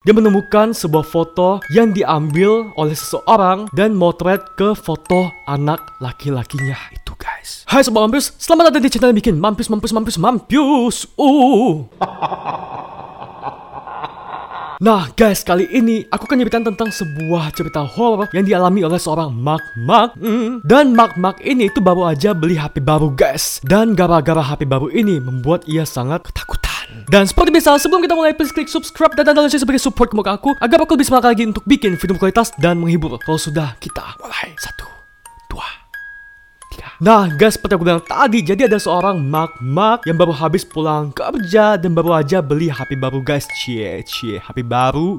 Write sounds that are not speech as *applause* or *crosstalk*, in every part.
Dia menemukan sebuah foto yang diambil oleh seseorang dan motret ke foto anak laki-lakinya itu guys. Hai sobat mampus, selamat datang di channel yang bikin mampus mampus mampus mampus. Uh. *laughs* Nah guys, kali ini aku akan nyeritain tentang sebuah cerita horor yang dialami oleh seorang Mark Mark mm. Dan Mark Mark ini itu baru aja beli HP baru guys Dan gara-gara HP baru ini membuat ia sangat ketakutan dan seperti biasa, sebelum kita mulai, please klik subscribe dan tanda lonceng sebagai support ke aku agar aku semangat lagi untuk bikin video kualitas dan menghibur. Kalau sudah, kita mulai. Satu, Nah guys seperti aku bilang tadi Jadi ada seorang Mark Yang baru habis pulang kerja Dan baru aja beli HP baru guys. Cie cie HP baru.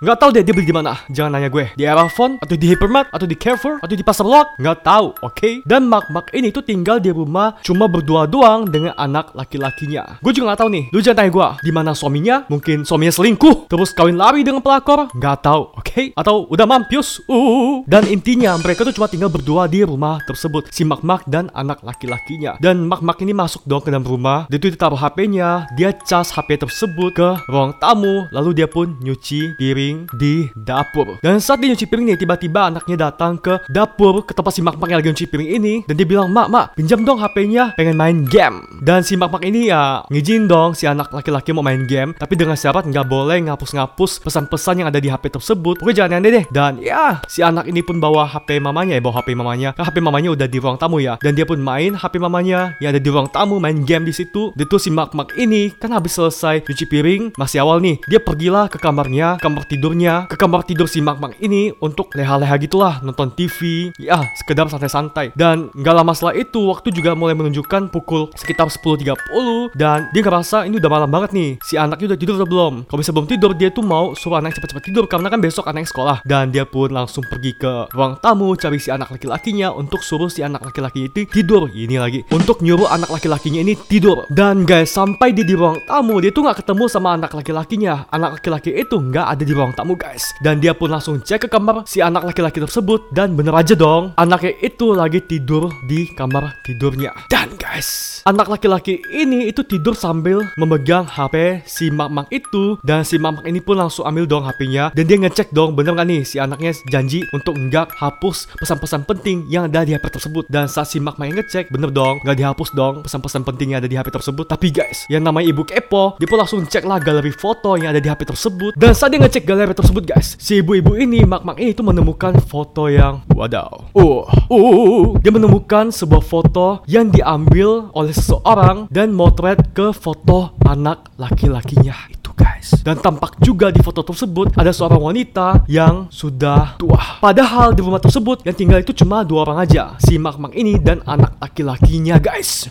Nggak tahu deh dia beli di mana. Jangan nanya gue. Di Erafon Atau di Hypermart Atau di Carrefour Atau di Pasar Lok Nggak tahu oke? Okay? Dan Mark ini tuh tinggal di rumah Cuma berdua doang Dengan anak laki-lakinya. Gue juga nggak tahu nih. Lu jangan tanya gue di mana suaminya? Mungkin suaminya selingkuh Terus kawin lari dengan pelakor? Nggak tahu oke? Okay? Atau udah mampus uh. Dan intinya mereka tuh cuma tinggal berdua di rumah tersebut. Si Mark Mark dan anak laki-lakinya. Dan Mark Mark ini masuk dong ke dalam rumah. Dia tuh ditaruh HP-nya, dia cas HP tersebut ke ruang tamu, lalu dia pun nyuci piring di dapur. Dan saat dia nyuci piring nih, tiba-tiba anaknya datang ke dapur ke tempat si Mark Mark yang lagi nyuci piring ini dan dia bilang, "Mak, Mak, pinjam dong HP-nya, pengen main game." Dan si Mark Mark ini ya ngizin dong si anak laki-laki mau main game, tapi dengan syarat nggak boleh ngapus-ngapus pesan-pesan yang ada di HP tersebut. Pokoknya jangan aneh deh. Dan ya, si anak ini pun bawa HP mamanya ya, bawa HP mamanya. Kan HP mamanya udah di ruang tamu ya dan dia pun main HP mamanya. Yang ada di ruang tamu main game di situ. Dia tuh si Mark Mark ini kan habis selesai cuci piring masih awal nih. Dia pergilah ke kamarnya kamar tidurnya. Ke kamar tidur si Mark Mark ini untuk leha-leha gitulah nonton TV ya sekedar santai-santai. Dan nggak lama setelah itu waktu juga mulai menunjukkan pukul sekitar 10.30 dan dia ngerasa ini udah malam banget nih. Si anaknya udah tidur atau belum? Kalau bisa belum tidur dia tuh mau suruh anak cepat-cepat tidur. Karena kan besok anak sekolah. Dan dia pun langsung pergi ke ruang tamu cari si anak laki-lakinya untuk suruh si anak laki-laki laki itu tidur. Ini lagi untuk nyuruh anak laki-lakinya ini tidur. Dan guys sampai dia di ruang tamu dia tuh nggak ketemu sama anak laki-lakinya. Anak laki-laki itu nggak ada di ruang tamu guys. Dan dia pun langsung cek ke kamar si anak laki-laki tersebut dan bener aja dong anaknya itu lagi tidur di kamar tidurnya. Dan guys anak laki-laki ini itu tidur sambil memegang HP si mak-mak itu. Dan si mak-mak ini pun langsung ambil dong HP-nya dan dia ngecek dong bener gak nih si anaknya janji untuk nggak hapus pesan-pesan penting yang ada di HP tersebut. Dan saat si Mak main ngecek bener dong nggak dihapus dong pesan-pesan penting yang ada di HP tersebut. Tapi guys yang namanya ibu kepo dia pun langsung cek lah galeri foto yang ada di HP tersebut. Dan saat dia ngecek galeri tersebut guys si ibu-ibu ini Mak ini tuh menemukan foto yang wadaw. Uh, uh, uh, dia menemukan sebuah foto yang diambil oleh seseorang dan motret ke foto anak laki-lakinya guys. Dan tampak juga di foto tersebut ada seorang wanita yang sudah tua. Padahal di rumah tersebut yang tinggal itu cuma dua orang aja. Si Mak Mak ini dan anak laki-lakinya guys.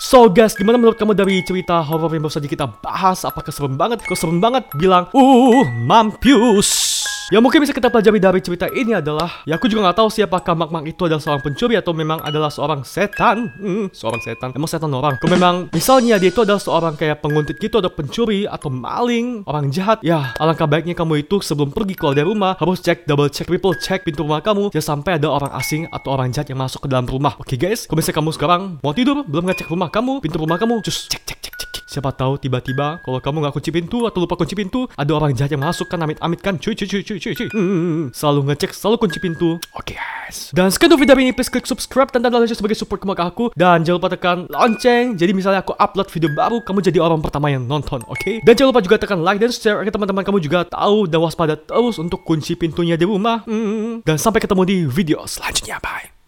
So guys, gimana menurut kamu dari cerita horor yang baru saja kita bahas? Apakah serem banget? Kok serem banget? Bilang, uh, mampus. Yang mungkin bisa kita pelajari dari cerita ini adalah Ya aku juga nggak tahu siapakah Mak Mak itu adalah seorang pencuri Atau memang adalah seorang setan. Hmm, Seorang setan. Emang setan orang. Kalau memang misalnya dia itu adalah seorang kayak penguntit gitu Atau pencuri Atau maling Orang jahat. Ya alangkah baiknya kamu itu sebelum pergi keluar dari rumah Harus cek double check triple check pintu rumah kamu Jangan sampai ada orang asing Atau orang jahat yang masuk ke dalam rumah. Oke okay, guys. Kalau misalnya kamu sekarang mau tidur? Belum ngecek rumah kamu Pintu rumah kamu Just cek cek cek cek Siapa tahu tiba-tiba kalau kamu nggak kunci pintu atau lupa kunci pintu, ada orang jahat yang masuk kan amit-amit kan. Cuy cuy cuy cuy cuy cuy. Hmm, hmm, hmm. Selalu ngecek, selalu kunci pintu. Oke okay, guys. Dan sekian video ini, please klik subscribe dan tanda lonceng sebagai support ke aku. Dan jangan lupa tekan lonceng. Jadi misalnya aku upload video baru, kamu jadi orang pertama yang nonton, oke? Okay? Dan jangan lupa juga tekan like dan share agar teman-teman kamu juga tahu dan waspada terus untuk kunci pintunya di rumah. Hmm. Dan sampai ketemu di video selanjutnya. Bye.